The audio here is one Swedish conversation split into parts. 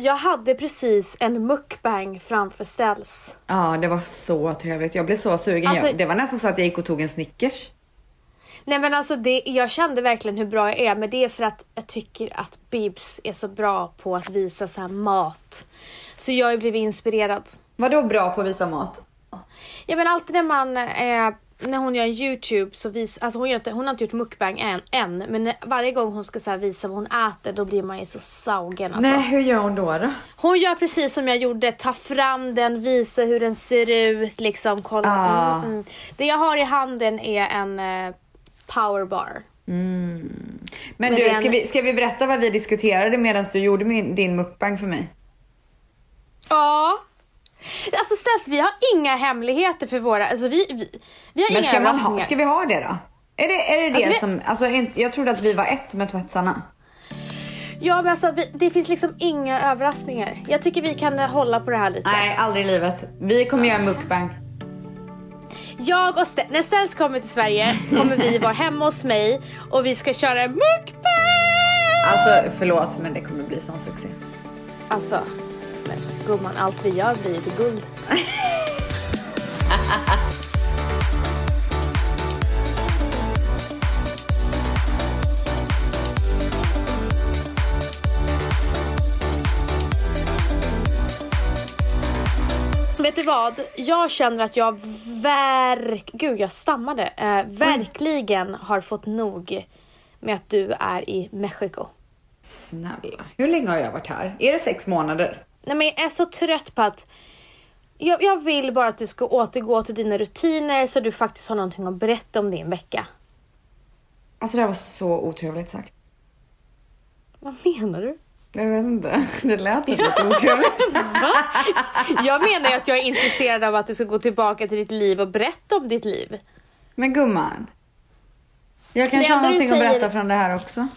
jag hade precis en mukbang framför ställs. Ja, det var så trevligt. Jag blev så sugen. Alltså- jag, det var nästan så att jag gick och tog en Snickers. Nej men alltså det, jag kände verkligen hur bra jag är men det är för att jag tycker att Bibs är så bra på att visa så här mat. Så jag har blivit inspirerad. Vadå bra på att visa mat? Ja men alltid när man, eh, när hon gör en YouTube så visar, alltså hon, gör inte, hon har inte gjort mukbang än, än men varje gång hon ska så visa vad hon äter då blir man ju så saugen alltså. Nej, hur gör hon då? då? Hon gör precis som jag gjorde, ta fram den, visa hur den ser ut, liksom kolla. Ah. Mm, mm. Det jag har i handen är en eh, powerbar. Men, Men du, är en- ska, vi, ska vi berätta vad vi diskuterade medan du gjorde min, din mukbang för mig? Ja. Alltså ställs, vi har inga hemligheter för våra, alltså vi, vi, vi har Men inga ska, man ha, ska vi ha det då? Är det är det, det Alltså, vi- som, alltså jag trodde att vi var ett med tvättsarna. Ja men alltså vi, det finns liksom inga överraskningar. Jag tycker vi kan hålla på det här lite. Nej, aldrig i livet. Vi kommer göra en mukbang. Jag och Ste- när Ställs kommer till Sverige kommer vi vara hemma hos mig och vi ska köra en mukbang! Alltså förlåt men det kommer bli sån succé. Alltså, men gumman allt vi gör blir ju till guld. Vet du vad? Jag känner att jag verk... Gud, jag stammade. Eh, verkligen har fått nog med att du är i Mexiko. Snälla, hur länge har jag varit här? Är det sex månader? Nej men jag är så trött på att jag, jag vill bara att du ska återgå till dina rutiner så du faktiskt har någonting att berätta om din vecka. Alltså det här var så otrevligt sagt. Vad menar du? Jag vet inte, det lät lite otrevligt. Va? Jag menar ju att jag är intresserad av att du ska gå tillbaka till ditt liv och berätta om ditt liv. Men gumman. Jag kanske har någonting att säger- berätta från det här också.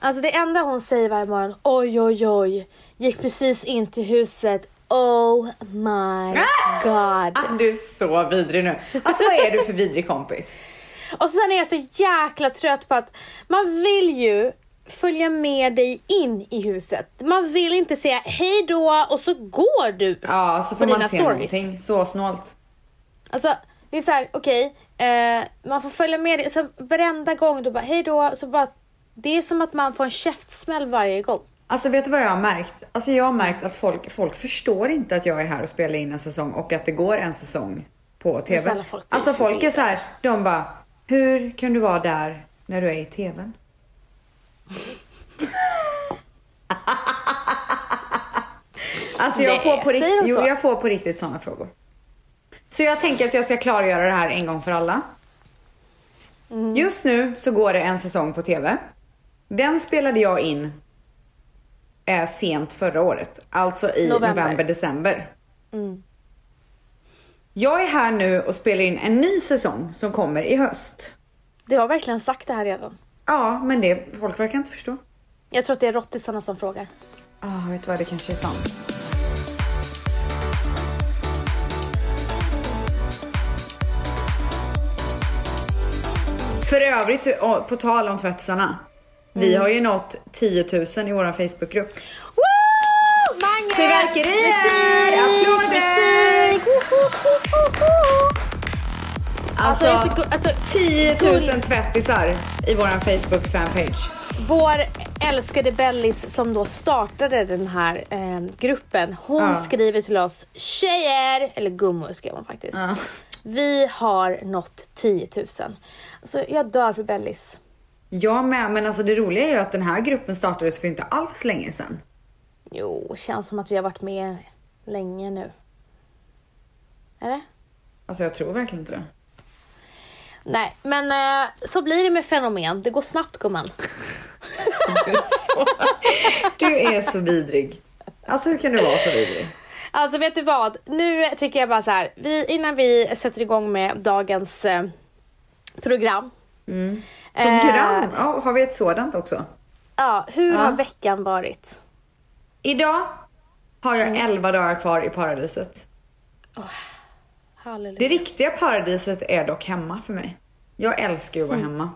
Alltså det enda hon säger varje morgon, oj oj oj, gick precis in till huset, oh my god. Ah, du är så vidrig nu. Alltså vad är du för vidrig kompis? Och sen är jag så jäkla trött på att man vill ju följa med dig in i huset. Man vill inte säga hej då och så går du. Ja, så på får man se stories. någonting. Så snålt. Alltså det är så här, okej, eh, man får följa med dig. Så varenda gång du bara hej då, så bara det är som att man får en käftsmäll varje gång. Alltså vet du vad jag har märkt? Alltså jag har märkt att folk, folk förstår inte att jag är här och spelar in en säsong och att det går en säsong på TV. folk Alltså folk är så här, de bara, hur kan du vara där när du är i TVn? alltså jag får, på riktigt, jo, jag får på riktigt sådana frågor. Så jag tänker att jag ska klargöra det här en gång för alla. Mm. Just nu så går det en säsong på TV. Den spelade jag in eh, sent förra året. Alltså i November. november, december. Mm. Jag är här nu och spelar in en ny säsong som kommer i höst. Du har verkligen sagt det här redan. Ja, men det, folk verkar inte förstå. Jag tror att det är råttisarna som frågar. Ja, vet du vad, det kanske är sant. För övrigt, på tal om tvättsarna. Vi Mm. har ju nått 10 000 i vår Facebookgrupp. Woo! Mange! Fyrverkerier! Applåder! Musik! Alltså, Alltså, så alltså, 10 000 gull- tvättisar i vår Facebook fanpage. Vår älskade Bellis som då startade den här eh, gruppen, hon Ja. skriver till oss Tjejer! Eller gummor skrev hon faktiskt. Ja. Vi har nått 10 000. Alltså jag dör för Bellis. Jag med, men alltså det roliga är ju att den här gruppen startades för inte alls länge sedan. Jo, känns som att vi har varit med länge nu. Eller? Alltså jag tror verkligen inte det. Nej, men eh, så blir det med fenomen. Det går snabbt gumman. Du är så, du är så vidrig. Alltså hur kan du vara så vidrig? Alltså vet du vad? Nu tycker jag bara så här. Vi, innan vi sätter igång med dagens eh, program. Program? Eh, Ja, har vi ett sådant också? ja, hur Ja. har veckan varit? Idag har jag 11 dagar kvar i paradiset. Halleluja. Det riktiga paradiset är dock hemma för mig. Jag älskar ju att vara hemma.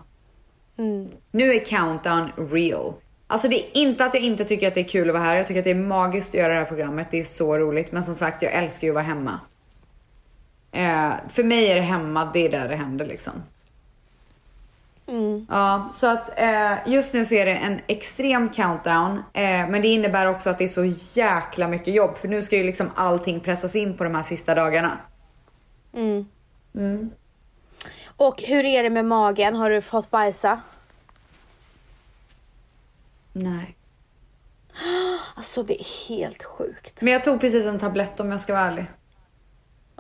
Mm. Nu är countdown real. Alltså det är inte att jag inte tycker att det är kul att vara här. Jag tycker att det är magiskt att göra det här programmet. Det är så roligt. Men som sagt, jag älskar ju att vara hemma. Eh, för mig är det hemma, det är där det händer liksom. Mm. Ja, så att eh, just nu så är det en extrem countdown. Eh, men det innebär också att det är så jäkla mycket jobb. För nu ska ju liksom allting pressas in på de här sista dagarna. Mm. Mm. Och hur är det med magen? Har du fått bajsa? Nej. Alltså det är helt sjukt. Men jag tog precis en tablett om jag ska vara ärlig.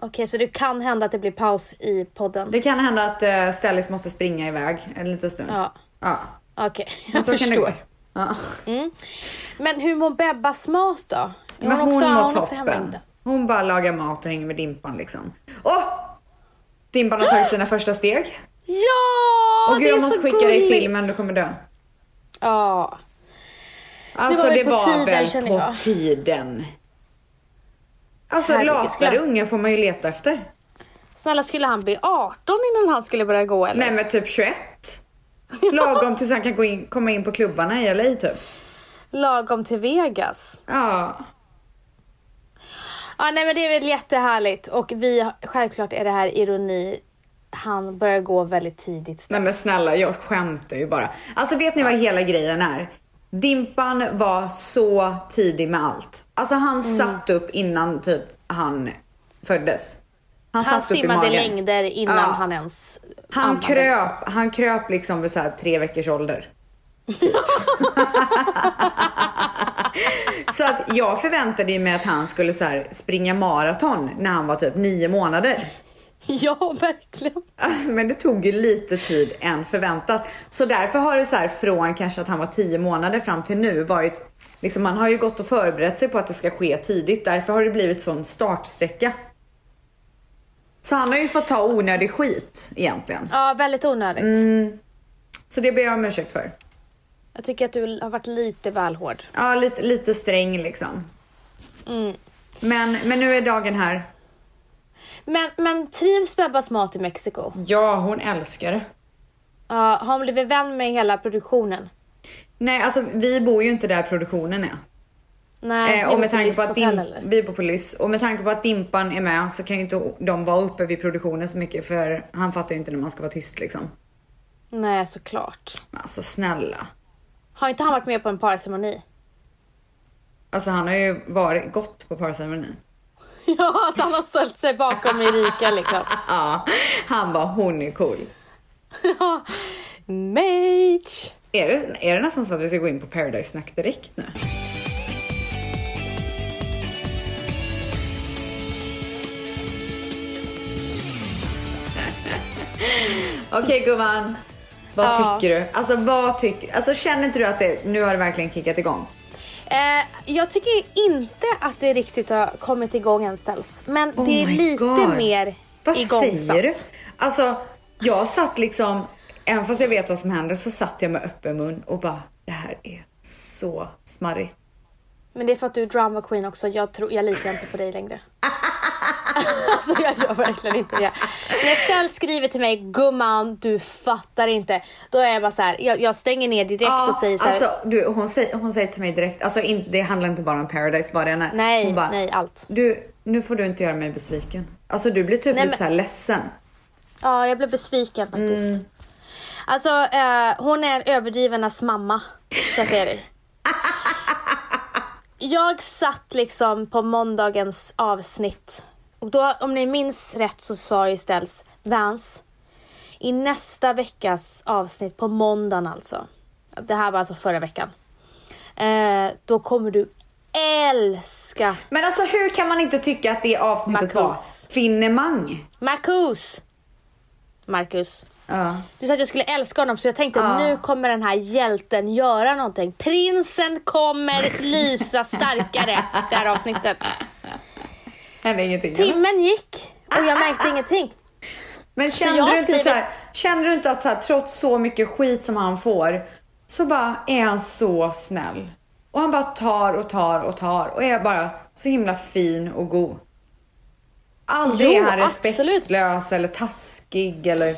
Okej, så det kan hända att det blir paus i podden? Det kan hända att eh, Stellis måste springa iväg en liten stund. Ja, Ja. okej. Men Jag kan det förstår. Ja. Mm. Men hur mår Bebbas mat då? Är Men hon mår hon också toppen. Hon bara lagar mat och hänger med Dimpan liksom. Åh! Dimpan har tagit sina första steg. Ja! Och det gud är jag måste så skicka dig gulligt. filmen, du kommer dö. Ja. Alltså var det ju på var, tiden, på jag. tiden. Alltså Herregud, latare skulle jag- unga får man ju leta efter. Snälla, skulle han bli 18 innan han skulle börja gå eller? Nej men typ 21. Lagom tills han kan gå in, komma in på klubbarna i LA typ. Lagom till Vegas. Ja. Ja, nej men det är väl jättehärligt och vi, självklart är det här ironi. Han börjar gå väldigt tidigt. Nej men snälla, jag skämtar ju bara. Alltså vet ni vad hela grejen är? Dimpan var så tidig med allt. Alltså han Mm. satt upp innan typ han föddes. Han, Han satt upp i simmade magen. längder innan Ja. han ens Han kröp, han kröp liksom vid så här tre veckors ålder. så att jag förväntade mig att han skulle så springa maraton när han var typ nio månader. Ja, verkligen. Men det tog ju lite tid än förväntat. Så därför har det så här från kanske att han var 10 månader fram till nu varit Liksom man har ju gått och förberett sig på att det ska ske tidigt. Därför har det blivit sån startsträcka. Så han har ju fått ta onödig skit egentligen. Ja, väldigt onödigt. Mm. Så det ber jag om ursäkt för. Jag tycker att du har varit lite väl hård. Ja, lite, lite sträng liksom. Mm. Men, men nu är dagen här. Men, men trivs Bebbas mat i Mexiko? Ja, hon älskar det. Ja, har hon blivit vän med hela produktionen? Nej, alltså vi bor ju inte där produktionen är. Nej, Eh, och med tanke på att Dim- eller? vi på Lyss och med tanke på att Dimpan är med så kan ju inte de vara uppe vid produktionen så mycket för han fattar ju inte när man ska vara tyst liksom. Nej, såklart. Men Alltså snälla. Har inte han varit med på en parceremoni? Alltså han har ju varit gått på parceremonin. Ja, att han har ställt sig bakom Erika liksom. Ja, han bara hon är cool. Ja, Mage. Är det, är det nästan så att vi ska gå in på Paradise Snack direkt nu? Okej gumman. Vad Ja. tycker du? Alltså vad tycker Alltså känner inte du att det, nu har det verkligen kickat igång? Eh, jag tycker inte att det riktigt har kommit igång än ställs. Men Oh det är lite God. mer Vad igångsatt. säger du? Alltså jag satt liksom, även fast jag vet vad som händer så satt jag med öppen mun och bara det här är så smarrigt. Men det är för att du är drama queen också. Jag, tror, jag litar inte på dig längre. alltså jag gör verkligen inte det. När Estelle skriver till mig, gumman du fattar inte. Då är jag bara så här, jag, jag stänger ner direkt och säger så här, alltså, du, hon, säger, hon säger till mig direkt, alltså in, det handlar inte bara om Paradise vad det än är. nej, hon bara, nej allt. Du, nu får du inte göra mig besviken. Alltså du blir typ Nej, lite men- så här ledsen. Ja, jag blev besviken faktiskt. Mm. Alltså, eh, hon är överdrivarnas mamma, ska jag säga dig. Jag satt liksom på måndagens avsnitt. Och då, om ni minns rätt så sa ju Ställs Vans i nästa veckas avsnitt, på måndagen alltså. Det här var alltså förra veckan. Eh, då kommer du älska Men alltså hur kan man inte tycka att det avsnittet Marcus. var finemang? Marcus. Marcus. Ja. Du sa att jag skulle älska honom så jag tänkte Ja. nu kommer den här hjälten göra någonting. Prinsen kommer lysa starkare det här avsnittet. Hände ingenting. Timmen gick och jag märkte ingenting. Men kände du inte skriver- så här, kände du inte att så här, trots så mycket skit som han får så bara är han så snäll. Och han bara tar och tar och tar och är bara så himla fin och god. Aldrig Jo, är han absolut. respektlös eller taskig eller...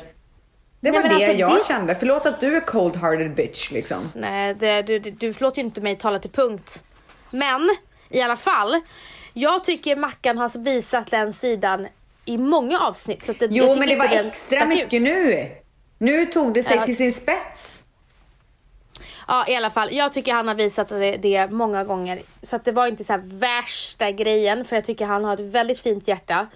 Det var Nej, det alltså, jag det- kände. Förlåt att du är cold-hearted bitch liksom. Nej, det, du, du, du låter ju inte mig tala till punkt. Men i alla fall, jag tycker Mackan har visat den sidan i många avsnitt. Så att det, Jo, men det var extra mycket ut. nu. Nu tog det sig Ja. till sin spets. Ja, i alla fall. Jag tycker han har visat det, det många gånger. Så att det var inte så här värsta grejen, för jag tycker han har ett väldigt fint hjärta.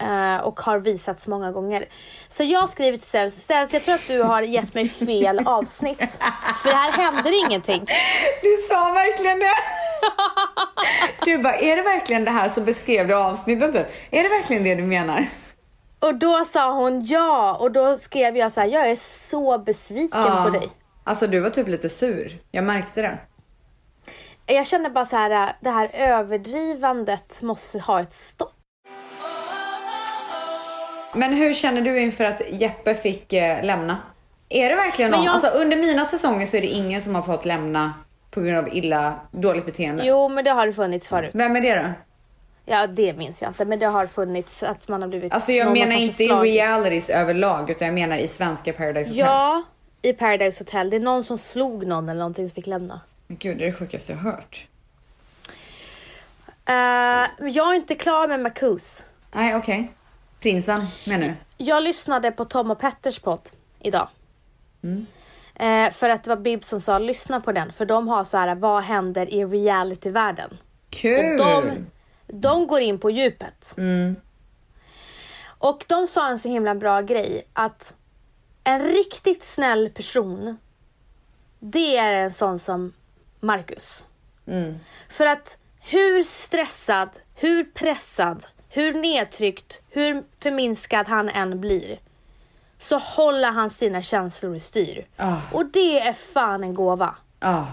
Eh, och har visats många gånger. Så jag har skrivit till Ställs, Ställs jag tror att du har gett mig fel avsnitt. För här händer ingenting. Du sa verkligen det. Du bara, är det verkligen det här som beskrev du avsnittet typ? Är det verkligen det du menar? Och då sa hon ja och då skrev jag så här, jag är så besviken på dig. Alltså du var typ lite sur. Jag märkte det. Jag känner bara så här, det här överdrivandet måste ha ett stopp. Men hur känner du inför att Jeppe fick eh, lämna? Är det verkligen någon? jag- Alltså under mina säsonger så är det ingen som har fått lämna på grund av illa, dåligt beteende. Jo men det har det funnits förut. Vem är det då? Ja det minns jag inte men det har funnits att man har blivit Alltså jag menar inte i realities överlag utan jag menar i svenska Paradise Hotel. Ja, i Paradise Hotel. Det är någon som slog någon eller någonting som fick lämna. Men gud det är det sjukaste jag hört. Uh, jag är inte klar med Marcus. Nej okej. Prinsen menar du? Jag lyssnade på Tom och Petters podd idag. Eh, för att det var Bib som sa lyssna på den för de har så här vad händer i realityvärlden? Kul! Och de, de går in på djupet. Mm. Och de sa en så himla bra grej att en riktigt snäll person det är en sån som Marcus. Mm. För att hur stressad, hur pressad, hur nedtryckt, hur förminskad han än blir så håller han sina känslor i styr. Ah. Och det är fan en gåva. Ja.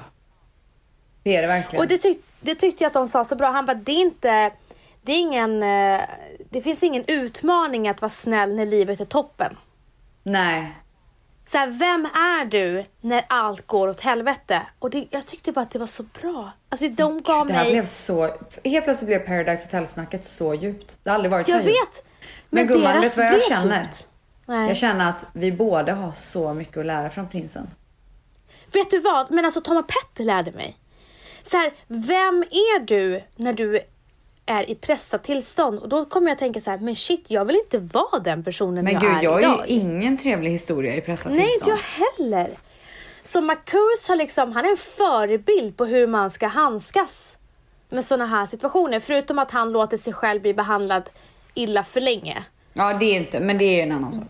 Det är det verkligen. Och det, tyck, det tyckte jag att de sa så bra. Han bara, det är inte, det är ingen, eh, det finns ingen utmaning att vara snäll när livet är toppen. Nej. Så här, vem är du när allt går åt helvete? Och det, jag tyckte bara att det var så bra. Alltså de gav Det här mig... blev så... Helt plötsligt blev Paradise Hotel-snacket så djupt. Det har aldrig varit så jag här djupt. vet! Men gumman, vet du vad jag känner? Nej. Jag känner att vi båda har så mycket att lära från prinsen. Vet du vad? Men alltså och Petter lärde mig. Så här, vem är du när du är i pressat tillstånd? Och då kommer jag tänka så här, men shit, jag vill inte vara den personen Men jag gud, är jag har idag. ju ingen trevlig historia i pressat Nej, inte tillstånd. jag heller. Så Marcus har liksom, han är en förebild på hur man ska handskas med sådana här situationer. Förutom att han låter sig själv bli behandlad illa för länge. Ja, det är inte, men det är en annan sak.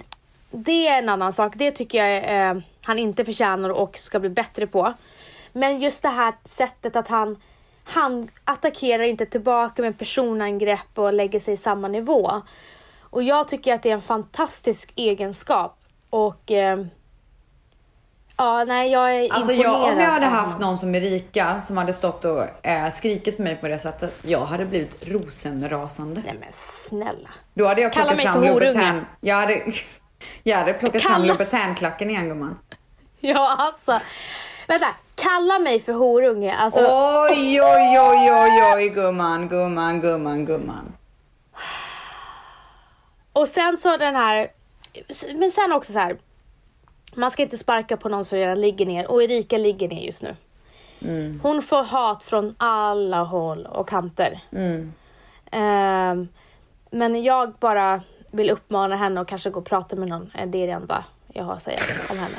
Det är en annan sak. Det tycker jag eh, han inte förtjänar och ska bli bättre på. Men just det här sättet att han, han attackerar inte tillbaka med personangrepp och lägger sig i samma nivå. Och jag tycker att det är en fantastisk egenskap. Och eh, ja, nej jag är Alltså jag, om jag hade haft någon som Erika som hade stått och äh, skrikit på mig på det sättet, jag hade blivit rosenrasande. Nej men snälla. Då hade jag Kalla plockat fram. Louboutin. Jag hade, jag hade plockat fram Kalla- Louboutin-klacken igen gumman. Ja alltså. Vänta, kalla mig för horunge. Alltså, Oj, oj, oj, oj, oj, gumman, gumman, gumman, gumman. Och sen så den här, men sen också så här. Man ska inte sparka på någon som redan ligger ner och Erika ligger ner just nu. Mm. Hon får hat från alla håll och kanter. Mm. Ehm, men jag bara vill uppmana henne att kanske gå och prata med någon. Eh, Det är det enda jag har att säga om henne.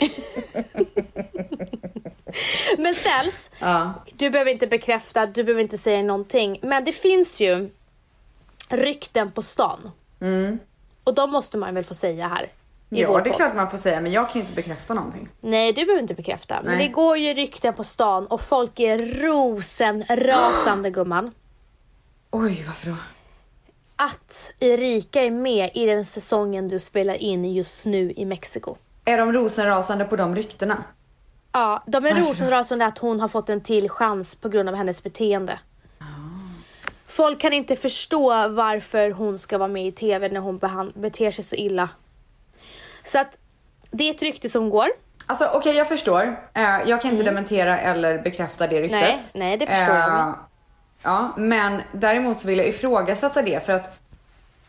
men ställs, Ja. du behöver inte bekräfta, du behöver inte säga någonting. Men det finns ju rykten på stan. Mm. Och de måste man väl få säga här. I Ja, det är klart man får säga, men jag kan ju inte bekräfta någonting. Nej, du behöver inte bekräfta. Men Nej. det går ju rykten på stan och folk är rosenrasande gumman. Oj, varför då? Att Erika är med i den säsongen du spelar in just nu i Mexiko. Är de rosenrasande på de ryktena? Ja, de är rosenrasande att hon har fått en till chans på grund av hennes beteende. Folk kan inte förstå varför hon ska vara med i TV när hon beter sig så illa. Så att det är ett rykte som går. Alltså okej, jag förstår. Eh, jag kan inte dementera eller bekräfta det ryktet. Mm. Nej, nej, det förstår jag. Ja, men däremot så vill jag ifrågasätta det för att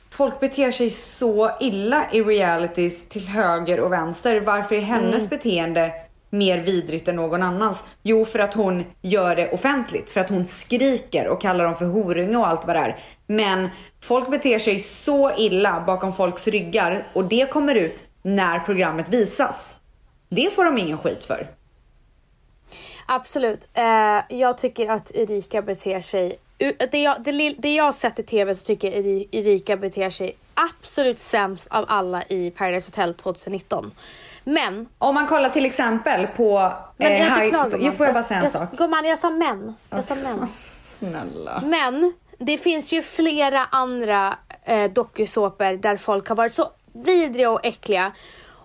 folk beter sig så illa i realities till höger och vänster. Varför är hennes Mm. beteende mer vidrigt än någon annans? Jo, för att hon gör det offentligt. För att hon skriker och kallar dem för horunge och allt vad det är. Men folk beter sig så illa bakom folks ryggar och det kommer ut när programmet visas. Det får de ingen skit för. Absolut. Eh, jag tycker att Erika beter sig... Det jag, det, det jag har sett i TV så tycker jag Erika beter sig absolut sämst av alla i Paradise Hotel 2019. Men... Om man kollar till exempel på... Men jag är inte klar gumman. Får jag bara säga en jag, sak? Gumman, jag sa män. Jag sa män. Snälla. Men det finns ju flera andra eh, dokusåpor där folk har varit så vidriga och äckliga.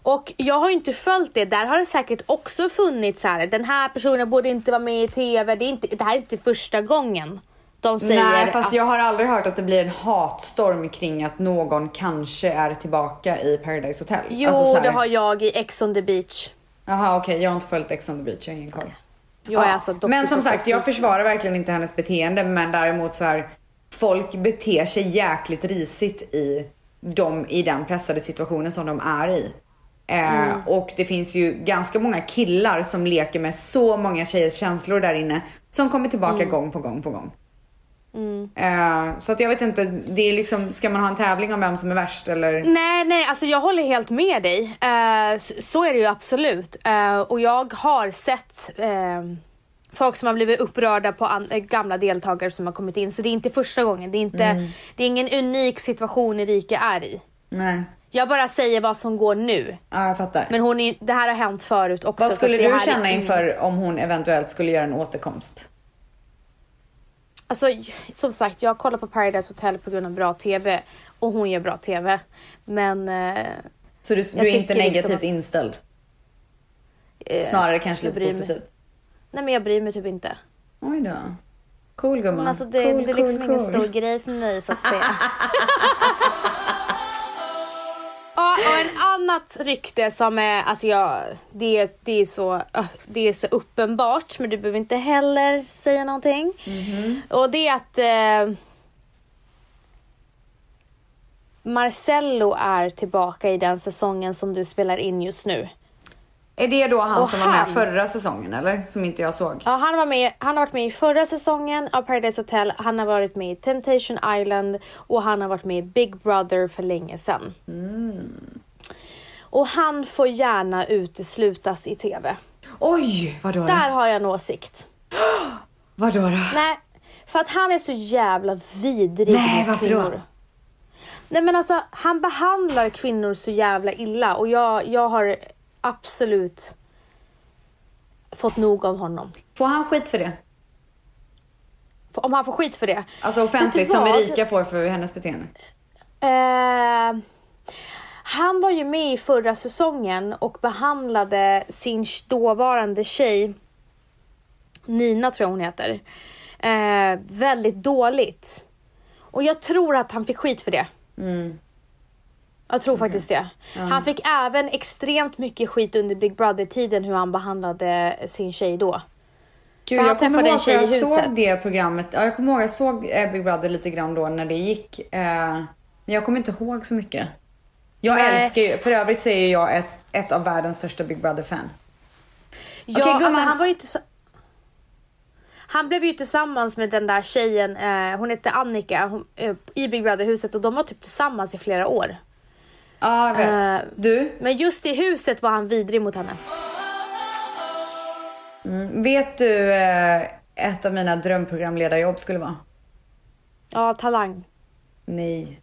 Och jag har ju inte följt det. Där har det säkert också funnits så här. Den här personen borde inte vara med i TV. Det, är inte, det här är inte första gången de säger Nej, fast att... jag har aldrig hört att det blir en hatstorm kring att någon kanske är tillbaka i Paradise Hotel. Jo, Alltså det har jag i Ex on the beach. Jaha, okej, jag har inte följt Ex on the beach, jag har ingen koll. Ja, alltså men som sagt, jag försvarar verkligen inte hennes beteende, men däremot så här, folk beter sig jäkligt risigt i, de, i den pressade situationen som de är i. Eh, Mm. Och det finns ju ganska många killar som leker med så många tjejers känslor där inne som kommer tillbaka Mm. gång på gång på gång. Eh, så att jag vet inte, det är liksom, ska man ha en tävling om vem som är värst eller? Nej, nej, alltså jag håller helt med dig. Eh, så är det ju absolut. Eh, och jag har sett eh, folk som har blivit upprörda på gamla deltagare som har kommit in. Så det är inte första gången. Det är, inte, Mm. det är ingen unik situation Erika är i. Nej, Jag bara säger vad som går nu. ja jag fattar. Men hon är, det här har hänt förut också. Vad skulle du känna inför om hon eventuellt skulle göra en återkomst? Alltså som sagt, jag kollar på Paradise Hotel på grund av bra TV. Och hon gör bra TV. Men... Eh, Så du, du är inte liksom negativt att- inställd? eh, Snarare kanske lite bryr mig. positivt? Nej men jag bryr mig typ inte. Oj då. Cool gumman. Men alltså det, cool, det är liksom cool, ingen cool. stor grej för mig så att säga. Ja, och en annat rykte som är, alltså jag, det, det, är så, det är så uppenbart men du behöver inte heller säga någonting. Mhm. Och det är att eh, Marcello är tillbaka i den säsongen som du spelar in just nu. Är det då han Och som var med han- förra säsongen eller? Som inte jag såg? Ja, han, var med, han har varit med i förra säsongen av Paradise Hotel, han har varit med i Temptation Island och han har varit med i Big Brother för länge sedan. Och han får gärna uteslutas i TV. Oj, vadå då? Där har jag en åsikt. Vadå då? Nej, för att han är så jävla vidrig Nej, mot varför då? kvinnor. Nej men alltså, han behandlar kvinnor så jävla illa och jag, jag har absolut fått nog av honom. Får han skit för det? Om han får skit för det. Alltså offentligt som? Erika får för hennes beteende? Eh, han var ju med i förra säsongen och behandlade sin dåvarande tjej, Nina tror jag hon heter, eh, väldigt dåligt. Och jag tror att han fick skit för det. Mm. Jag tror faktiskt det. Han fick även extremt mycket skit under Big Brother-tiden hur han behandlade sin tjej då. Gud, jag kommer ihåg för jag såg det programmet. Ja, jag kommer ihåg jag såg eh, Big Brother lite grann då när det gick. Eh, men jag kommer inte ihåg så mycket. Jag Nej. älskar ju, för övrigt så är jag ett, ett av världens största Big Brother-fan. Ja, Okej, alltså han var ju inte så... Han blev ju tillsammans med den där tjejen, eh, hon hette Annika, hon, eh, i Big Brother-huset och de var typ tillsammans i flera år. Ja, jag vet. Eh, Du, Men just i huset var han vidrig mot henne. vet du eh, ett av mina drömprogramledarjobb skulle vara? Ja, talang. Nej.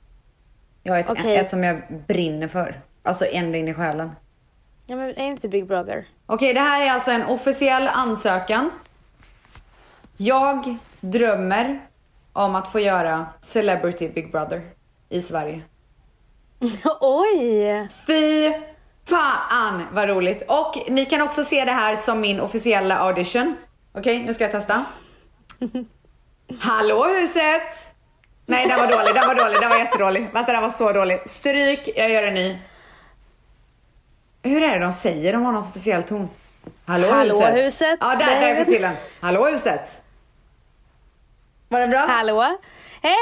Jag har ett, Okej. ett som jag brinner för. Alltså ända in i själen. Ja, men är inte Big Brother? Okej, det här är alltså en officiell ansökan. Jag drömmer om att få göra Celebrity Big Brother i Sverige. Oj! Fy fan vad roligt! Och ni kan också se det här som min officiella audition. Okej, nu ska jag testa. Hallå huset! Nej, den var dålig, den var dålig, den var jättedålig. Vänta, den var så dålig. Stryk, jag gör en ny. Hur är det de säger? De har någon speciell ton. Hallå, Hallå, huset. huset. Ja, där, där är vi till den. Hallå huset. Var den bra? Hallå? Hej,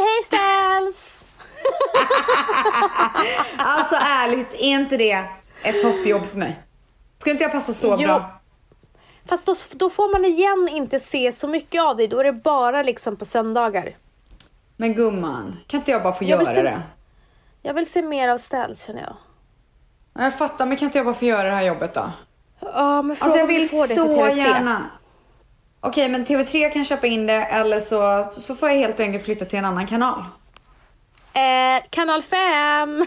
hej Ställs! Alltså ärligt, är inte det ett toppjobb för mig? Skulle inte jag passa så Jo. bra? Fast då, då får man igen inte se så mycket av dig. Då är det bara liksom på söndagar. Men gumman, kan inte jag bara få Jag göra se- det? Jag vill se mer av ställs känner jag. Ja, Jag fattar, men kan inte jag bara få göra det här jobbet då? Ja, men fråga Alltså jag vill får det så för TV3. gärna. Okej, men TV3 kan köpa in det eller så, så får jag helt enkelt flytta till en annan kanal. Eh, kanal 5!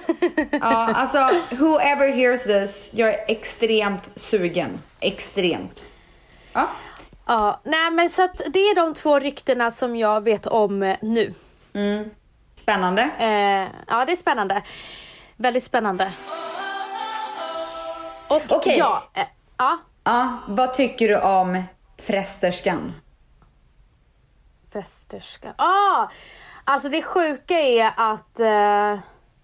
Ja, alltså whoever hears this, jag är extremt sugen. Extremt. Ja. ja, nej men så att det är de två ryktena som jag vet om eh, nu. Mm. Spännande. Eh, ja, det är spännande. Väldigt spännande. Och Okej. ja, eh, ja, Ja, vad tycker du om Frästerskan? prästerska. Ah, alltså det sjuka är att eh,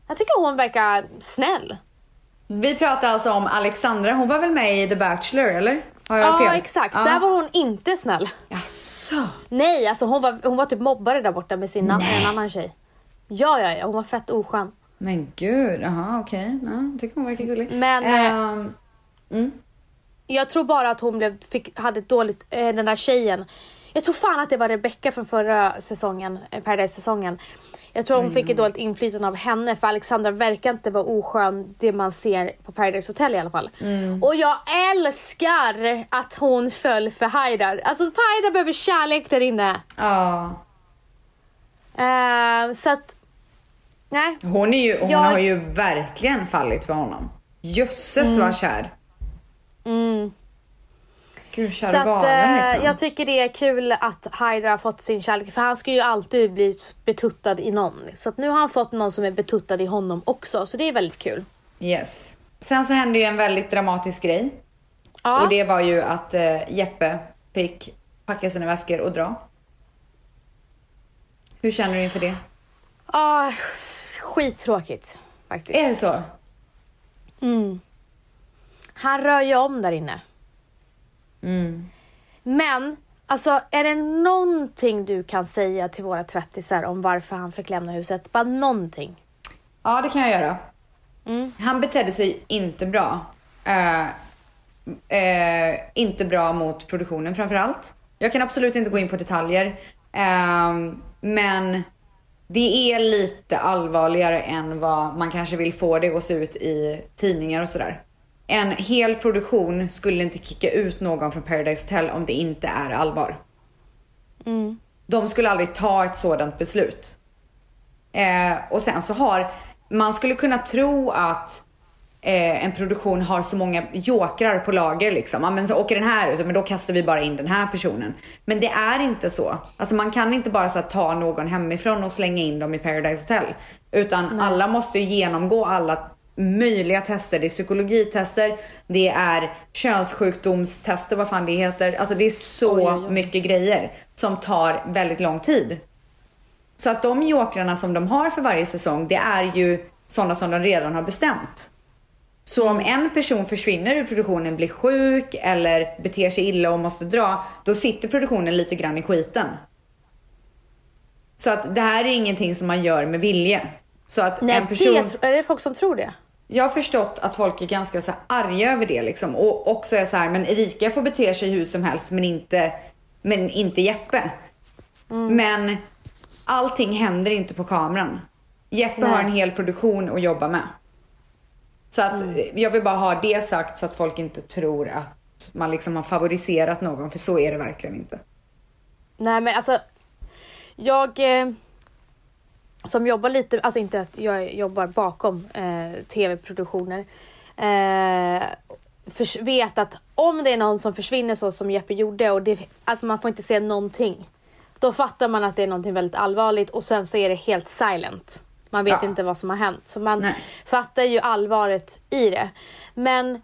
jag tycker hon verkar snäll. Vi pratar alltså om Alexandra, hon var väl med i The Bachelor eller? Har jag Ja, fel? exakt. Ja. Där var hon inte snäll. Jaså? Nej, alltså hon var, hon var typ mobbare där borta med sin an- en annan tjej. Ja, ja, ja, hon var fett oskön. Men gud, jaha okej. Ja, jag tycker hon verkar gullig. Men, eh, Ehm, mm. Jag tror bara att hon blev, fick, hade ett dåligt, eh, den där tjejen. Jag tror fan att det var Rebecca från förra säsongen, eh, Paradise-säsongen. Jag tror hon fick ett dåligt inflytande av henne för Alexandra verkar inte vara oskön det man ser på Paradise Hotel i alla fall. Och jag älskar att hon föll för Haidar. Alltså Haidar behöver kärlek där inne. Ja. Eh, så att, nej. Hon, är ju, hon Jag- har ju verkligen fallit för honom. Jösses vad kär. Mm. Gud, Så att, eh, liksom. jag tycker det är kul att Haidar har fått sin kärlek för han ska ju alltid bli betuttad i någon. Så att nu har han fått någon som är betuttad i honom också så det är väldigt kul. Yes. Sen så hände ju en väldigt dramatisk grej. Ja, Och det var ju att eh, Jeppe fick packa sina väskor och dra. Hur känner du inför det? ja skittråkigt faktiskt. Är det så? Mm. Han rör ju om där inne. Mm. Men alltså är det någonting du kan säga till våra tvättisar om varför han fick lämna huset? Bara någonting. Ja, det kan jag göra. Mm. Han betedde sig inte bra. Eh, eh, inte bra mot produktionen framför allt. Jag kan absolut inte gå in på detaljer. ehm, men det är lite allvarligare än vad man kanske vill få det att se ut i tidningar och sådär. En hel produktion skulle inte kicka ut någon från Paradise Hotel om det inte är allvar. Mm. De skulle aldrig ta ett sådant beslut. Eh, och sen så har, man skulle kunna tro att eh, en produktion har så många jokrar på lager liksom. Ja, men så åker den här ut, men då kastar vi bara in den här personen. Men det är inte så. Alltså man kan inte bara så här, ta någon hemifrån och slänga in dem i Paradise Hotel. Utan alla måste ju genomgå alla möjliga tester. Det är psykologitester, det är könssjukdomstester, vad fan det heter. Alltså det är så Oj, oj, oj. mycket grejer som tar väldigt lång tid. Så att de jokrarna som de har för varje säsong, det är ju sådana som de redan har bestämt. Så om en person försvinner ur produktionen, blir sjuk eller beter sig illa och måste dra, då sitter produktionen lite grann i skiten. Så att det här är ingenting som man gör med vilje. Så att Nej, en person... det, är det folk som tror det? Jag har förstått att folk är ganska så arga över det liksom. Och också är så här, men Erika får bete sig hur som helst men inte, men inte Jeppe. Men allting händer inte på kameran. Jeppe Nej. har en hel produktion att jobba med. Så att jag vill bara ha det sagt så att folk inte tror att man liksom har favoriserat någon, för så är det verkligen inte. Nej men alltså, jag eh, som jobbar lite, alltså inte att jag jobbar bakom eh, tv-produktioner, eh, förs- vet att om det är någon som försvinner så som Jeppe gjorde och det, alltså man får inte se någonting. Då fattar man att det är någonting väldigt allvarligt och sen så är det helt silent. Man vet Ja. inte vad som har hänt. Så man Nej. fattar ju allvaret i det. Men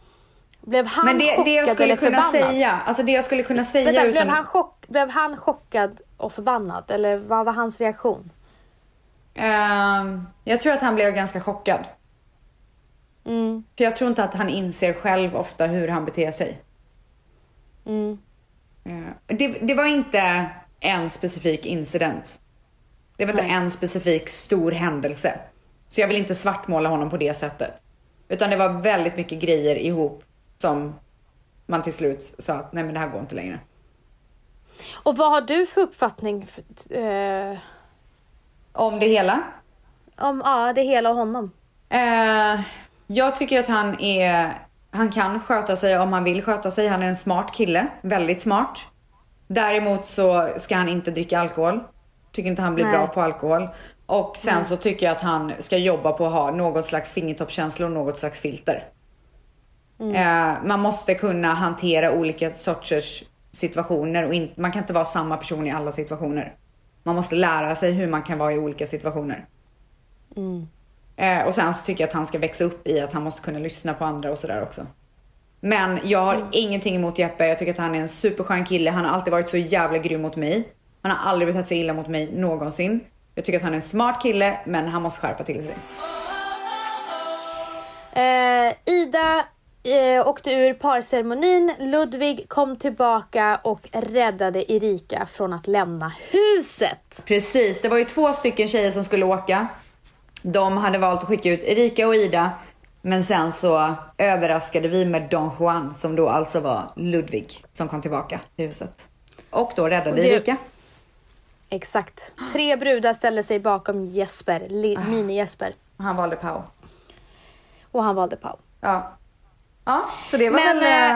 blev han Men det, chockad det jag skulle kunna förbannad? säga, alltså det jag skulle kunna säga Vänta, blev, utan... han chock, blev han chockad och förbannad? Eller vad var hans reaktion? Ehm, jag tror att han blev ganska chockad. Mm, För jag tror inte att han inser själv ofta hur han beter sig. mm, Eh, Det, det var inte en specifik incident. Det var inte Nej. en specifik stor händelse. Så jag vill inte svartmåla honom på det sättet. Utan det var väldigt mycket grejer ihop som man till slut sa att nej men det här går inte längre. Och vad har du för uppfattning för, eh, Om det hela? om ja, det hela och honom? Eh, jag tycker att han är, han kan sköta sig om han vill sköta sig. Han är en smart kille, väldigt smart. Däremot så ska han inte dricka alkohol. Tycker inte han blir Nej. bra på alkohol. Och sen så tycker jag att han ska jobba på att ha något slags fingertoppskänsla och något slags filter. Eh, man måste kunna hantera olika sorters situationer och in, man kan inte vara samma person i alla situationer. Man måste lära sig hur man kan vara i olika situationer. Eh, och sen så tycker jag att han ska växa upp i att han måste kunna lyssna på andra och sådär också. Men jag har ingenting emot Jeppe. Jag tycker att han är en superskön kille. Han har alltid varit så jävla grym mot mig. Han har aldrig betett sig illa mot mig någonsin. Jag tycker att han är en smart kille, men han måste skärpa till sig. Eh, Ida eh, åkte ur parceremonin. Ludvig kom tillbaka och räddade Erika från att lämna huset. Precis, det var ju två stycken tjejer som skulle åka. De hade valt att skicka ut Erika och Ida. Men sen så överraskade vi med Don Juan som då alltså var Ludvig som kom tillbaka till huset. Och då räddade Och det- Erika. Exakt. Tre brudar ställde sig bakom Jesper, li- mini-Jesper. Han valde Pau. Och han valde Pau. Ja. Ja, så det var Men, väl...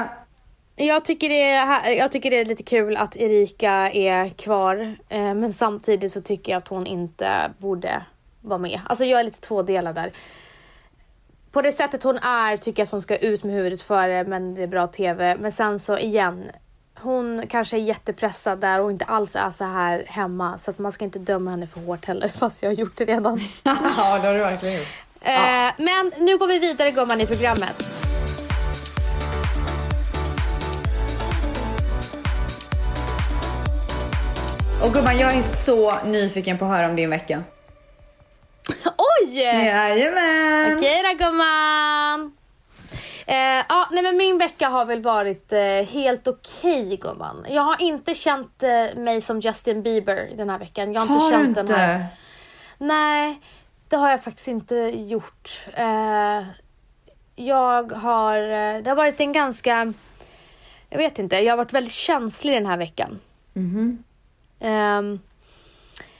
eh, Jag tycker, det är, jag tycker det är lite kul att Erika är kvar. Eh, men samtidigt så tycker jag att hon inte borde vara med. Alltså jag är lite tvådelad där. På det sättet hon är tycker jag att hon ska ut med huvudet före men det är bra TV. Men sen så igen. Hon kanske är jättepressad där och inte alls är så här hemma. Så att man ska inte döma henne för hårt heller fast jag har gjort det redan. ja, det har du verkligen gjort. Eh, men nu går vi vidare gumman i programmet. Och gumman, jag är så nyfiken på att höra om din vecka. Oj! Jajamän! Okej då gumman. Eh, ja, nej men min vecka har väl varit eh, helt okej gumman. Jag har inte känt eh, mig som Justin Bieber den här veckan. Jag har inte Har du känt inte? den här. Nej, det har jag faktiskt inte gjort. Eh, jag har, eh, det har varit en ganska, jag vet inte, jag har varit väldigt känslig den här veckan. Mhm. Ehm,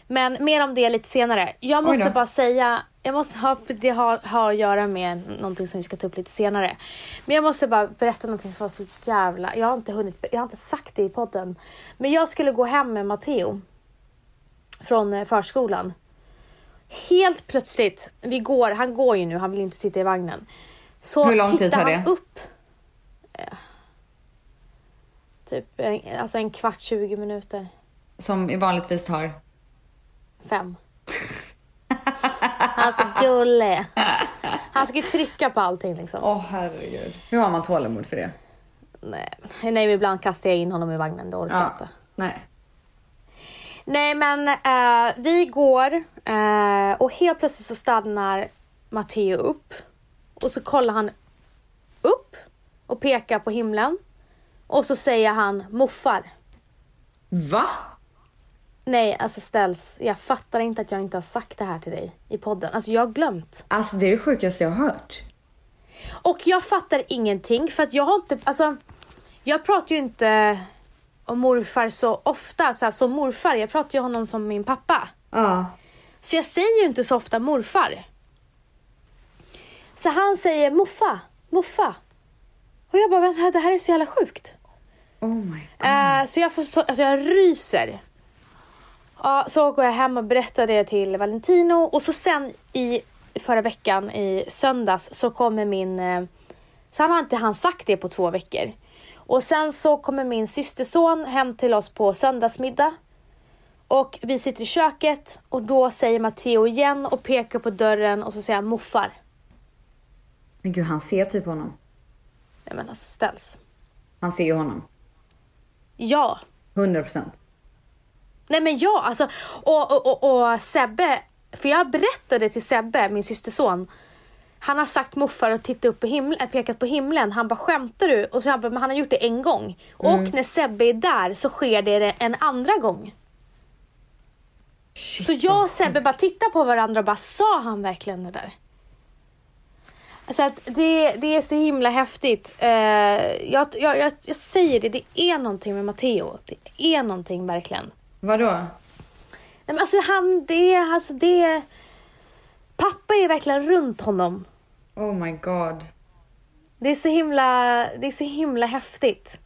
men mer om det lite senare. Jag måste bara säga, jag måste ha, det har, har att göra med någonting som vi ska ta upp lite senare. Men jag måste bara berätta någonting som var så jävla, jag har inte hunnit, jag har inte sagt det i podden. Men jag skulle gå hem med Matteo från eh, förskolan. Helt plötsligt, vi går, han går ju nu, han vill inte sitta i vagnen. Så Hur lång tid tar han det? upp. Eh, typ alltså en kvart, 20 minuter. Som i vanligtvis tar. Fem. Han så gullig. Han ska ju trycka på allting liksom. Åh herregud. Hur har man tålamod för det? Nej, nej, ibland kastar jag in honom i vagnen, det orkar jag Ja. inte. Nej. Nej men eh, vi går eh, och helt plötsligt så stannar Matteo upp. Och så kollar han upp och pekar på himlen. Och så säger han moffar. Va? Nej, alltså ställs. Jag fattar inte att jag inte har sagt det här till dig i podden. Alltså jag har glömt. Alltså det är det sjukaste jag har hört. Och jag fattar ingenting för att jag har inte, alltså jag pratar ju inte om morfar så ofta, så här, som morfar. Jag pratar ju om honom som min pappa. Ja. Så jag säger ju inte så ofta morfar. Så han säger muffa, muffa. Och jag bara, men det här är så jävla sjukt. Oh my god. Eh, så jag får så, alltså jag ryser. Ja, så går jag hem och berättar det till Valentino och så sen i förra veckan i söndags så kommer min, eh, så han har inte han sagt det på två veckor. Och sen så kommer min systerson hem till oss på söndagsmiddag. Och vi sitter i köket och då säger Matteo igen och pekar på dörren och så säger han moffar. Men gud, han ser typ honom. Nej men alltså ställs. Han ser ju honom. Ja, 100 procent. Nej men ja, alltså och, och, och, och Sebbe, för jag berättade till Sebbe, min systerson, han har sagt moffar och tittat upp på himlen, pekat på himlen. Han bara skämtar du? Och så han bara, men han har gjort det en gång. Och när Sebbe är där så sker det en andra gång. Så jag och Sebbe bara tittade på varandra och bara, sa han verkligen det där? Så att det, det är så himla häftigt. Uh, jag, jag, jag, jag säger det, det är någonting med Matteo. Det är någonting verkligen. Vadå? Nej, men alltså han, det, alltså det... Pappa är verkligen runt honom. Oh my god. Det är så himla, det är så himla häftigt.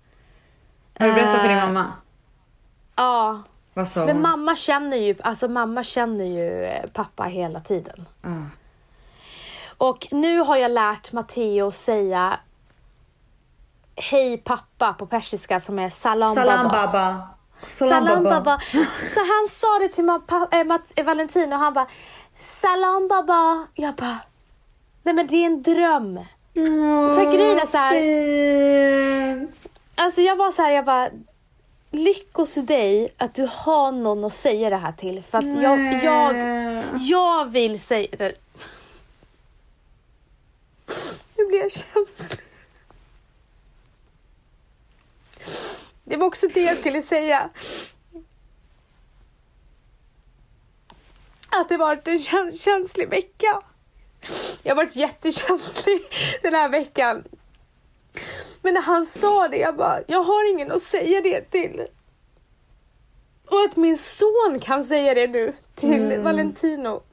Har du berättat för din Eh, mamma? Ja. Vad sa Men hon? mamma känner ju, alltså mamma känner ju eh, pappa hela tiden. Ah. Och nu har jag lärt Matteo säga Hej pappa på persiska som är salam, Salam baba. baba. Salam baba. Så han sa det till ma- äh, Mat- äh, Valentino och han bara Salam baba. Jag bara Nej men det är en dröm. För grejen är så här- Fint. Alltså jag var så här, jag bara Lyckos dig att du har någon att säga det här till. För att jag, jag, jag vill säga det. Nu blir jag känslig. Det var också det jag skulle säga. Att det varit en käns- känslig vecka. Jag har varit jättekänslig den här veckan. Men när han sa det, jag bara, jag har ingen att säga det till. Och att min son kan säga det nu till Valentino.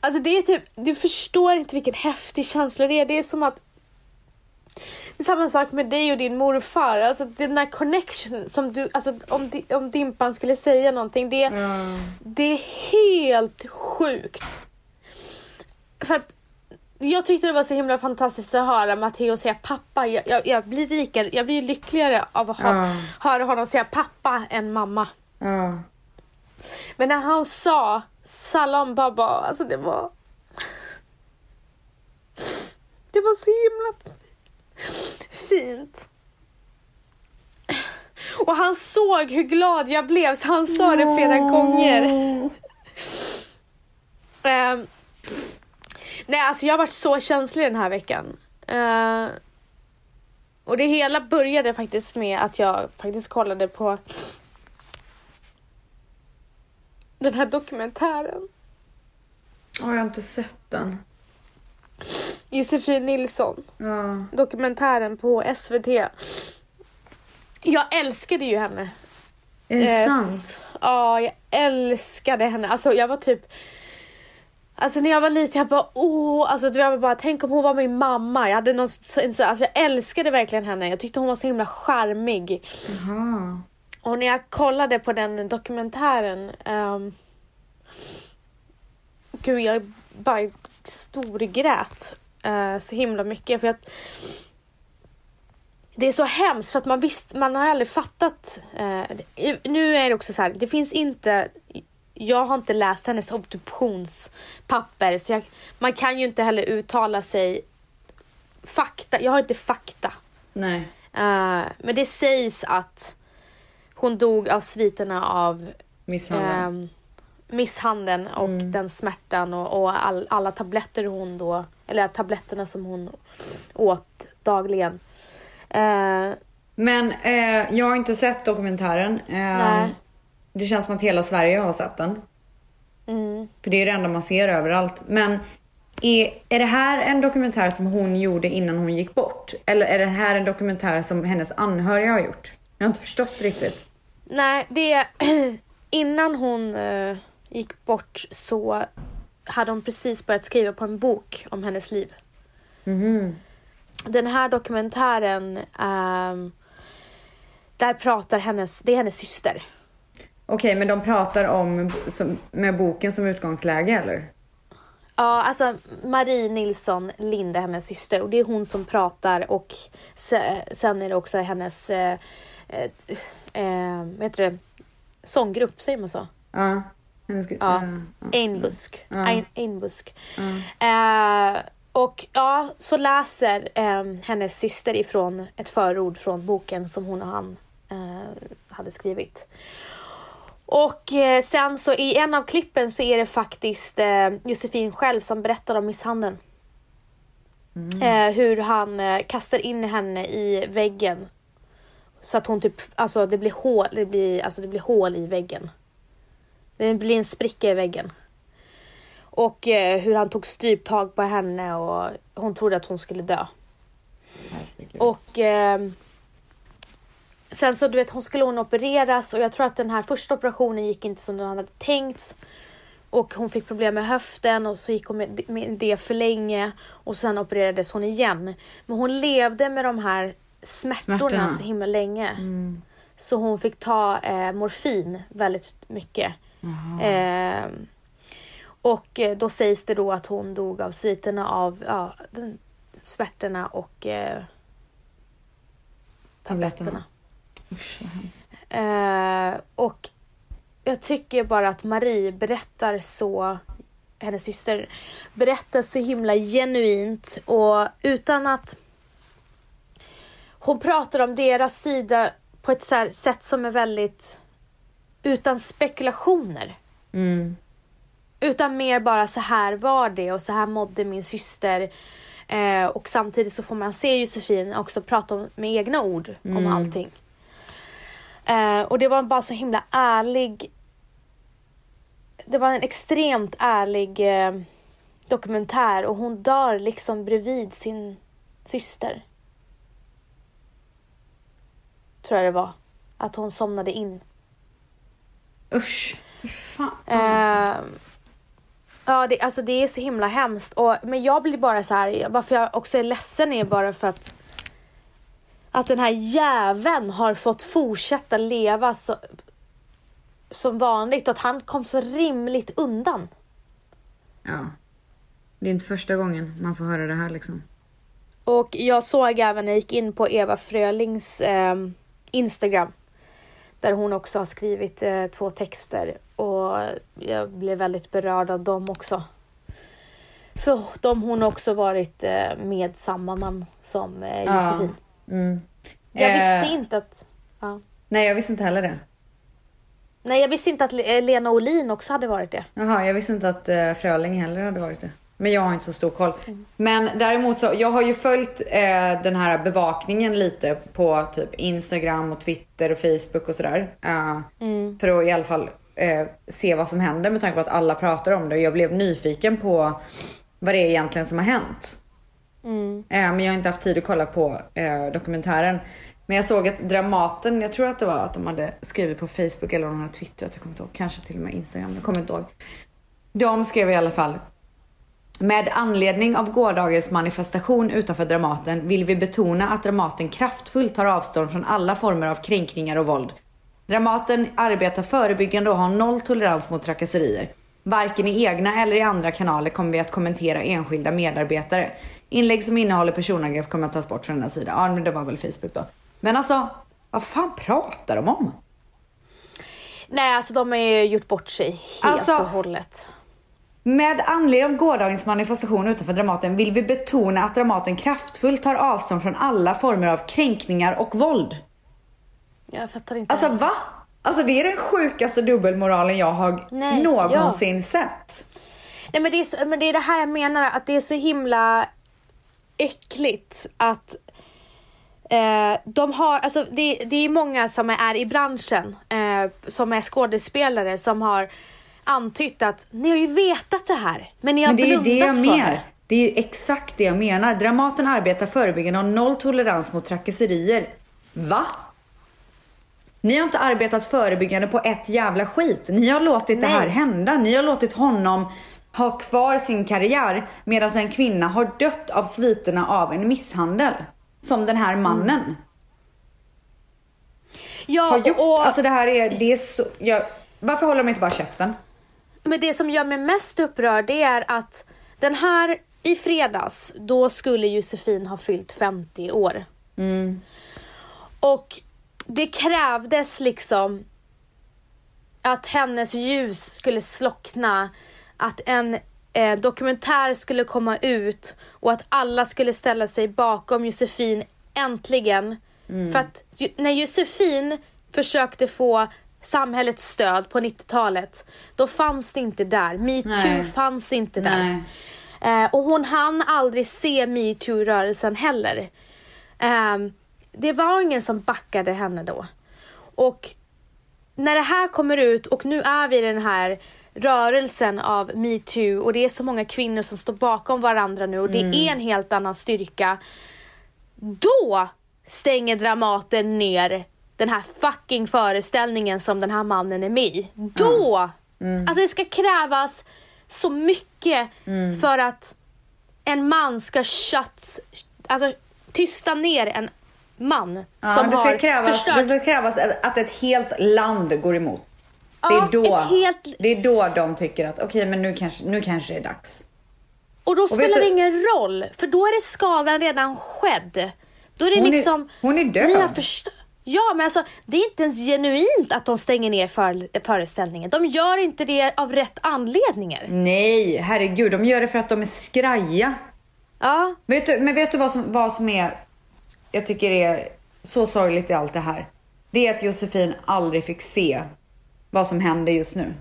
Alltså det är typ, du förstår inte vilken häftig känsla det är. Det är som att det är samma sak med dig och din morfar. Alltså den där connection som du, alltså om, di- om Dimpan skulle säga någonting. Det, Ja. det är helt sjukt. För att jag tyckte det var så himla fantastiskt att höra Matteo säga pappa. Jag, jag, jag blir rikare, jag blir lyckligare av att ha, Ja. höra honom säga pappa än mamma. Ja. Men när han sa salam baba, alltså det var... Det var så himla fint. Och han såg hur glad jag blev så han sa det flera gånger. Ehm, nej, alltså jag har varit så känslig den här veckan. Eh, och det hela började faktiskt med att jag faktiskt kollade på den här dokumentären. Åh, jag har inte sett den. Josefin Nilsson. Ja. Dokumentären på SVT. Jag älskade ju henne. Är det Eh, sant? Ja, jag älskade henne. Alltså jag var typ... Alltså när jag var liten, jag bara åh, alltså jag var bara tänk om hon var min mamma. Jag hade någon, alltså jag älskade verkligen henne. Jag tyckte hon var så himla charmig. Jaha. Och när jag kollade på den dokumentären. Um, gud, jag bara storgrät uh, så himla mycket. För att det är så hemskt för att man visst, man har aldrig fattat. eh, nu är det också så här, det finns inte. Jag har inte läst hennes obduktionspapper så jag, man kan ju inte heller uttala sig fakta. Jag har inte fakta. Nej. Eh, men det sägs att hon dog av sviterna av Misshandel. ehm, misshandeln och Mm. den smärtan och, och all, alla tabletter hon då, eller tabletterna som hon åt dagligen. Eh, Men eh, jag har inte sett dokumentären. Eh. Det känns som att hela Sverige har sett den. mm. För det är det enda man ser överallt. Men är, är det här en dokumentär som hon gjorde innan hon gick bort? Eller är det här en dokumentär som hennes anhöriga har gjort? Jag har inte förstått riktigt. Nej, det är innan hon eh, gick bort så hade hon precis börjat skriva på en bok om hennes liv. Mhm. Den här dokumentären, ehm, där pratar hennes, det är hennes syster. Okej, men de pratar om som, med boken som utgångsläge eller? Ja, alltså Marie Nilsson Linde, hennes syster. Och det är hon som pratar och se, sen är det också hennes, eh, eh, vad heter det, sånggrupp, säger man så? Ja. Ja. Einbusk. Ja. Ein, Einbusk. Ja. Eh, och ja, så läser eh, hennes syster ifrån ett förord från boken som hon och han eh, hade skrivit. Och eh, sen så i en av klippen så är det faktiskt eh, Josefin själv som berättar om misshandeln. Eh, hur han eh, kastar in henne i väggen. Så att hon typ, alltså det blir hål, det blir, alltså det blir hål i väggen. Det blir en spricka i väggen. Och eh, hur han tog stryptag på henne och hon trodde att hon skulle dö. Herregud. Och eh, sen så du vet hon skulle hon opereras och jag tror att den här första operationen gick inte som den hade tänkt. Och hon fick problem med höften och så gick hon med med det för länge och sen opererades hon igen. Men hon levde med de här smärtorna, Smärtorna. så himla länge. Mm. Så hon fick ta eh, morfin väldigt mycket. Jaha. Eh, och då sägs det då att hon dog av sviterna av ja, den, svärtorna och eh, tabletterna. Usch, vad hemskt. Eh, och jag tycker bara att Marie berättar så, hennes syster, berättar så himla genuint och utan att hon pratar om deras sida på ett sätt som är väldigt utan spekulationer. Mm. Utan mer bara så här var det och så här mådde min syster. Eh, och samtidigt så får man se Josefin också prata om, med egna ord om Mm. allting. Eh, och det var bara så himla ärlig. Det var en extremt ärlig eh, dokumentär och hon dör liksom bredvid sin syster. Tror jag det var. Att hon somnade in. Usch. Fan. alltså. Eh, ja, det, alltså det är så himla hemskt. Och, men jag blir bara så här, varför jag också är ledsen är bara för att att den här jäveln har fått fortsätta leva så, som vanligt och att han kom så rimligt undan. Ja. Det är inte första gången man får höra det här liksom. Och jag såg även när jag gick in på Eva Frölings eh, Instagram. Där hon också har skrivit eh, två texter. Och jag blev väldigt berörd av dem också. För de hon har också varit eh, med samma man som eh, Ja. Josefin. Mm. Jag Eh, visste inte att... Ja. Nej, jag visste inte heller det. Nej, jag visste inte att Le- Lena Olin också hade varit det. Jaha, jag visste inte att uh, Fröling heller hade varit det. Men jag har inte så stor koll. Mm. Men däremot så, jag har ju följt eh, den här bevakningen lite på typ Instagram och Twitter och Facebook och sådär. Eh, Mm. För att i alla fall eh, se vad som händer med tanke på att alla pratar om det. Och jag blev nyfiken på vad det är egentligen som har hänt. Mm. Eh, men jag har inte haft tid att kolla på eh, dokumentären. Men jag såg att Dramaten, jag tror att det var att de hade skrivit på Facebook eller om de hade twittrat, jag kommer inte ihåg. Kanske till och med Instagram, jag kommer inte ihåg. De skrev i alla fall. Med anledning av gårdagens manifestation utanför Dramaten vill vi betona att Dramaten kraftfullt tar avstånd från alla former av kränkningar och våld. Dramaten arbetar förebyggande och har noll tolerans mot trakasserier. Varken i egna eller i andra kanaler kommer vi att kommentera enskilda medarbetare. Inlägg som innehåller personangrepp kommer att tas bort från den här sidan. Ja, men det var väl Facebook då. Men alltså, vad fan pratar de om? Nej, alltså de har ju gjort bort sig helt Alltså- och hållet. Med anledning av gårdagens manifestation utanför Dramaten vill vi betona att Dramaten kraftfullt tar avstånd från alla former av kränkningar och våld. Jag fattar inte. Alltså va? Alltså det är den sjukaste dubbelmoralen jag har Nej, någonsin sett. Nej men det, är så, men det är det här jag menar, att det är så himla äckligt att eh, de har, alltså det, det är många som är i branschen, eh, som är skådespelare, som har antytt att ni har ju vetat det här, men ni har Men det är blundat det jag för det. Det är ju exakt det jag menar. Dramaten arbetar förebyggande och har noll tolerans mot trakasserier. Va? Ni har inte arbetat förebyggande på ett jävla skit. Ni har låtit det Nej. här hända. Ni har låtit honom ha kvar sin karriär medan en kvinna har dött av sviterna av en misshandel. Som den här mannen Ja, har gjort. och, Alltså det här är, det är så, jag, varför håller de inte bara käften? Men det som gör mig mest upprörd det är att den här i fredags, då skulle Josefin ha fyllt 50 år. Mm. Och det krävdes liksom att hennes ljus skulle slockna, att en eh, dokumentär skulle komma ut och att alla skulle ställa sig bakom Josefin äntligen. För att när Josefin försökte få samhällets stöd på 90-talet, då fanns det inte där. Metoo fanns inte där. Eh, och hon hann aldrig se metoo-rörelsen heller. Ehm, det var ingen som backade henne då. Och när det här kommer ut och nu är vi i den här rörelsen av metoo och det är så många kvinnor som står bakom varandra nu och det är en helt annan styrka. Då stänger Dramaten ner den här fucking föreställningen som den här mannen är med i. Då! Alltså det ska krävas så mycket för att en man ska shut, alltså tysta ner en man Ja, som det, ska krävas, förstört det ska krävas att ett helt land går emot. Det Ja, är, då, helt- det är då de tycker att okej, men nu kanske, nu kanske det är dags. Och då vet spelar det du- ingen roll, för då är det skadan redan skedd. Då är det Hon är- liksom... hon är död. Ni har förstört. Ja, men alltså det är inte ens genuint att de stänger ner för, föreställningen. De gör inte det av rätt anledningar. Nej, herregud, de gör det för att de är skraja. Ja, Vet du, men vet du vad som, vad som är, jag tycker är så sorgligt i allt det här? Det är att Josefin aldrig fick se vad som hände just nu.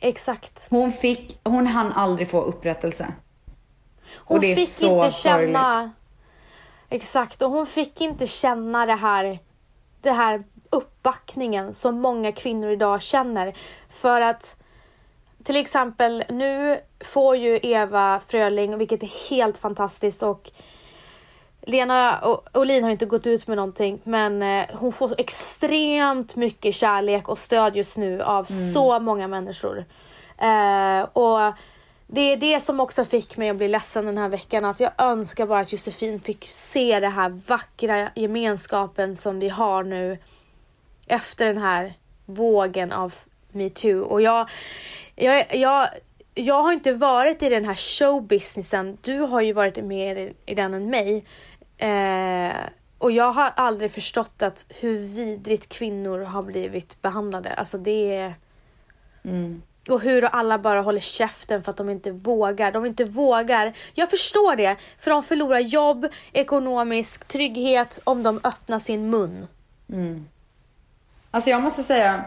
exakt. Hon fick, hon hann aldrig få upprättelse. Hon Och det är fick så inte känna... sorgligt. Exakt, och hon fick inte känna det här, det här uppbackningen som många kvinnor idag känner. För att till exempel nu får ju Eva Fröling, vilket är helt fantastiskt och Lena Olin har inte gått ut med någonting men eh, hon får extremt mycket kärlek och stöd just nu av så många människor. Eh, och det är det som också fick mig att bli ledsen den här veckan. Att jag önskar bara att Josefin fick se den här vackra gemenskapen som vi har nu efter den här vågen av metoo. Och jag, jag, jag, jag har inte varit i den här showbusinessen. Du har ju varit mer i, i den än mig. Eh, och jag har aldrig förstått att hur vidrigt kvinnor har blivit behandlade. Alltså det är... Mm. Och hur alla bara håller käften för att de inte vågar. De inte vågar. Jag förstår det, för de förlorar jobb, ekonomisk trygghet om de öppnar sin mun. Alltså jag måste säga,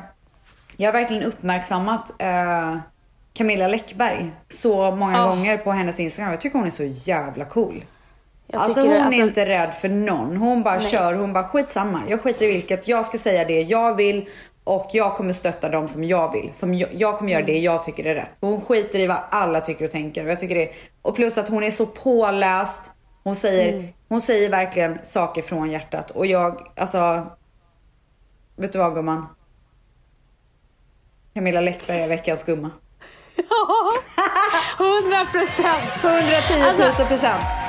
jag har verkligen uppmärksammat eh, Camilla Läckberg så många Ja. gånger på hennes Instagram. Jag tycker hon är så jävla cool. Alltså hon det- alltså- är inte rädd för någon. Hon bara Nej. kör, hon bara skitsamma. Jag skiter i vilket, jag ska säga det jag vill och jag kommer stötta dem som jag vill. Som jag, jag kommer göra det jag tycker är rätt. Hon skiter i vad alla tycker och tänker. Och, jag tycker det, och plus att hon är så påläst. Hon säger, Mm. hon säger verkligen saker från hjärtat. Och jag, alltså. Vet du vad gumman? Camilla Läckberg är veckans gumma. Ja, 100 procent. 110 000 Alltså-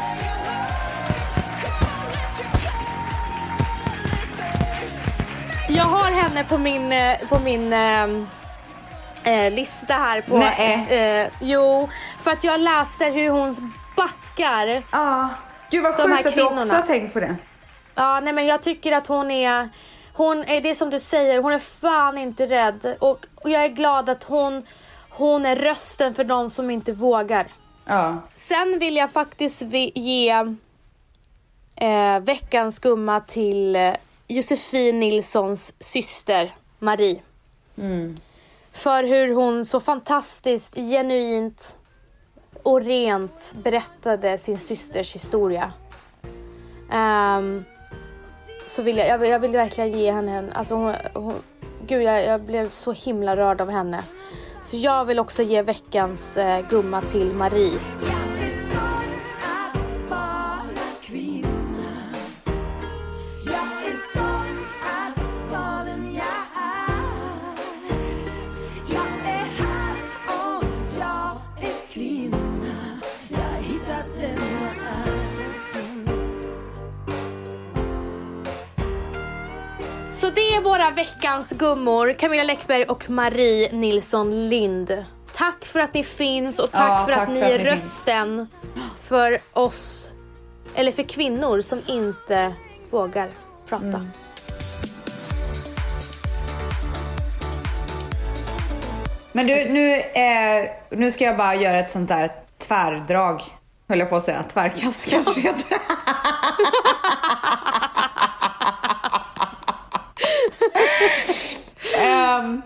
Jag har henne på min, eh, på min eh, lista här på... Nej. Eh, jo, för att jag läste hur hon backar. Ja. Gud vad sjukt att du också har tänkt på det. Ja, nej men jag tycker att hon är... Hon är det som du säger, hon är fan inte rädd. Och, och jag är glad att hon, hon är rösten för de som inte vågar. Ja. Sen vill jag faktiskt ge eh, veckans gumma till Josefin Nilssons syster Marie. För hur hon så fantastiskt, genuint och rent berättade sin systers historia. Ehm, så vill jag, jag, vill, jag vill verkligen ge henne en, alltså hon, hon, gud jag, jag blev så himla rörd av henne. Så jag vill också ge veckans eh, gumma till Marie. Är våra veckans gummor, Camilla Läckberg och Marie Nilsson Lind. Tack för att ni finns och tack Ja, för tack att ni för att är ni finns. rösten för oss, eller för kvinnor som inte vågar prata. Mm. Men du, nu, eh, nu ska jag bara göra ett sånt där tvärdrag. Höll jag på att säga. Tvärkast kanske heter. um,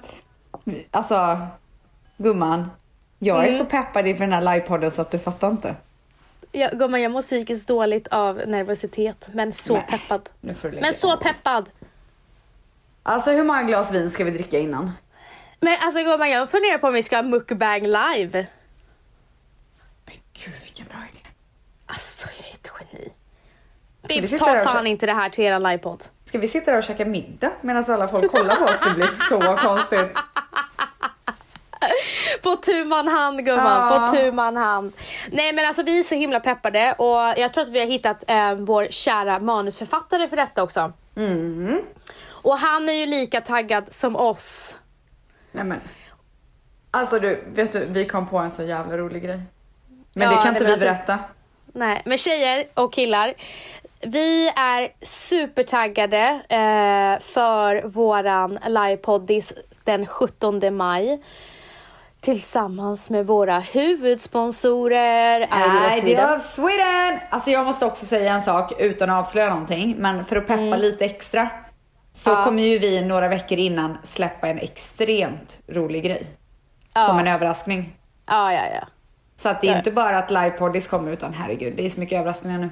alltså, gumman. Jag är så peppad inför den här livepodden så att du fattar inte. Jag, gumman, jag mår psykiskt dåligt av nervositet, men så Nej, peppad. Men så peppad! Alltså hur många glas vin ska vi dricka innan? Men alltså gumman jag funderar på om vi ska ha mukbang live. Men gud vilken bra idé. Alltså jag är ett geni. Bibs ta fan kö- inte det här till eran livepodd. Ska vi sitta där och käka middag medan alla folk kollar på oss? Det blir så konstigt. På tu man hand gumman, Ja. på tu man hand. Nej men alltså vi är så himla peppade och jag tror att vi har hittat eh, vår kära manusförfattare för detta också. Mm. Och han är ju lika taggad som oss. Nej men. Alltså du, vet du, vi kom på en så jävla rolig grej. Men Ja, det kan inte vi alltså- berätta. Nej, men tjejer och killar. Vi är supertaggade eh, för våran livepoddis den 17 maj. Tillsammans med våra huvudsponsorer Sweden. of Sweden! Alltså jag måste också säga en sak utan att avslöja någonting. Men för att peppa lite extra. Så Mm. Ja. kommer ju vi några veckor innan släppa en extremt rolig grej. Ja. Som en överraskning. Ja, ja, ja. Så att det är Ja. inte bara att livepoddis kommer utan herregud, det är så mycket överraskningar nu.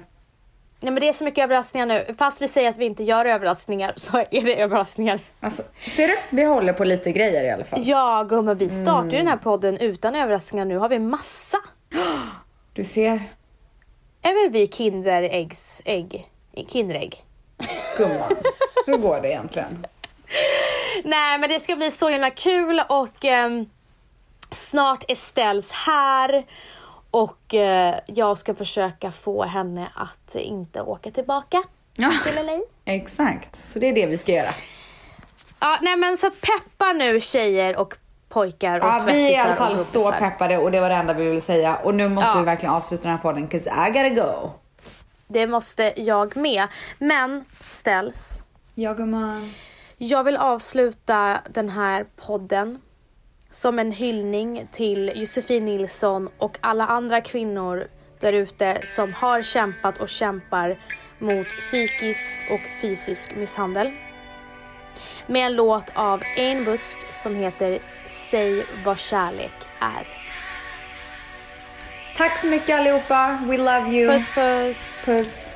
Nej men det är så mycket överraskningar nu. Fast vi säger att vi inte gör överraskningar så är det överraskningar. Alltså, ser du? Vi håller på lite grejer i alla fall. Ja gumman, vi startar Mm. den här podden utan överraskningar. Nu har vi massa. Du ser, Är väl vi Kinderäggs ägg? Kinderägg? gumman. Hur går det egentligen? Nej men det ska bli så himla kul och ehm, snart är Ställs här och eh, jag ska försöka få henne att inte åka tillbaka Ja, till LA. exakt. Så det är det vi ska göra. Ja, nej men så att peppa nu tjejer och pojkar och Ja, vi är i tvättisar alla fall så peppade och det var det enda vi ville säga. Och nu måste Ja. vi verkligen avsluta den här podden, 'cause I gotta go. Det måste jag med. Men Ställs, Ja, gumman. jag vill avsluta den här podden som en hyllning till Josefin Nilsson och alla andra kvinnor där ute som har kämpat och kämpar mot psykisk och fysisk misshandel. Med en låt av Ein Busk som heter Säg vad kärlek är. Tack så mycket allihopa. We love you. Puss puss! Puss.